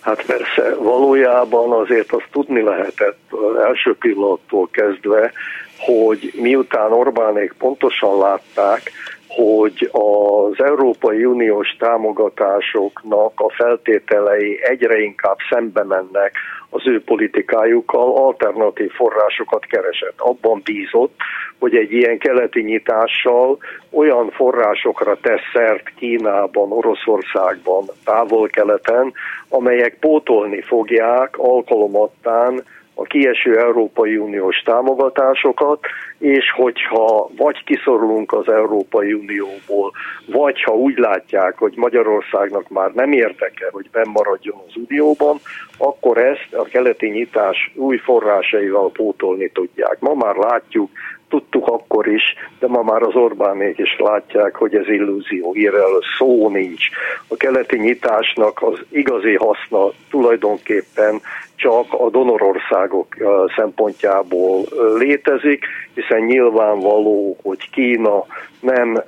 Hát persze, valójában azért azt tudni lehetett első pillanattól kezdve, hogy miután Orbánék pontosan látták, hogy az Európai Uniós támogatásoknak a feltételei egyre inkább szembe mennek az ő politikájukkal, alternatív forrásokat keresett. Abban bízott, hogy egy ilyen keleti nyitással olyan forrásokra tesz szert Kínában, Oroszországban, távol-keleten, amelyek pótolni fogják alkalomattán a kieső Európai Uniós támogatásokat, és hogyha vagy kiszorulunk az Európai Unióból, vagy ha úgy látják, hogy Magyarországnak már nem érdeke, hogy bennmaradjon az Unióban, akkor ezt a keleti nyitás új forrásaival pótolni tudják. Ma már látjuk, tudtuk akkor is, de ma már az Orbánék is látják, hogy ez illúzió, írel szó nincs. A keleti nyitásnak az igazi haszna tulajdonképpen csak a donorországok szempontjából létezik, hiszen nyilvánvaló, hogy Kína nem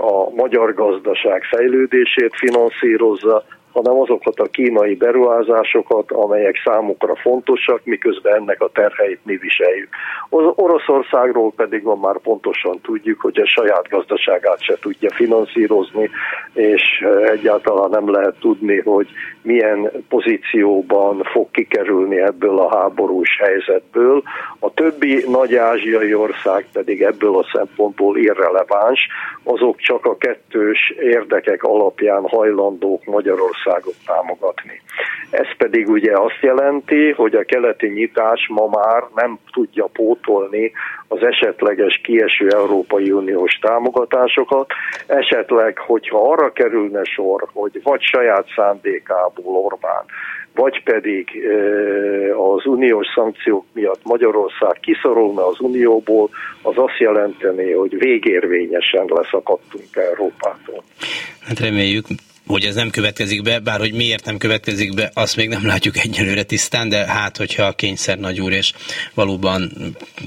a magyar gazdaság fejlődését finanszírozza, hanem azokat a kínai beruházásokat, amelyek számukra fontosak, miközben ennek a terheit mi viseljük. Az Oroszországról pedig van már pontosan tudjuk, hogy a saját gazdaságát se tudja finanszírozni, és egyáltalán nem lehet tudni, hogy milyen pozícióban fog kikerülni ebből a háborús helyzetből. A többi nagy ázsiai ország pedig ebből a szempontból irreleváns, azok csak a kettős érdekek alapján hajlandók Magyarországot támogatni. Ez pedig ugye azt jelenti, hogy a keleti nyitás ma már nem tudja pótolni az esetleges kieső Európai Uniós támogatásokat. Esetleg, hogyha arra kerülne sor, hogy vagy saját szándékából Orbán, vagy pedig az uniós szankciók miatt Magyarország kiszorulna az unióból, az azt jelenteni, hogy végérvényesen leszakadtunk Európától. Hát reméljük, hogy ez nem következik be, bár hogy miért nem következik be, azt még nem látjuk egyelőre tisztán, de hát, hogyha a kényszer nagy úr és valóban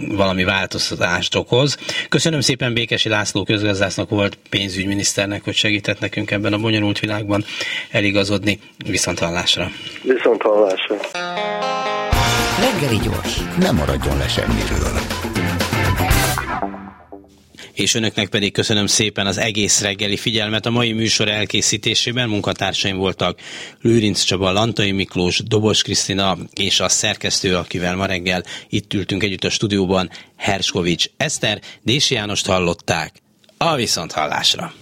valami változtatást okoz. Köszönöm szépen Békesi László közgazdásznak volt pénzügyminiszternek, hogy segített nekünk ebben a bonyolult világban eligazodni. Viszont hallásra. Viszont hallásra. Reggeli gyors, nem maradjon le semmiről és önöknek pedig köszönöm szépen az egész reggeli figyelmet. A mai műsor elkészítésében munkatársaim voltak Lőrinc Csaba, Lantai Miklós, Dobos Krisztina és a szerkesztő, akivel ma reggel itt ültünk együtt a stúdióban, Herskovics Eszter, Dési Jánost hallották. A viszont hallásra!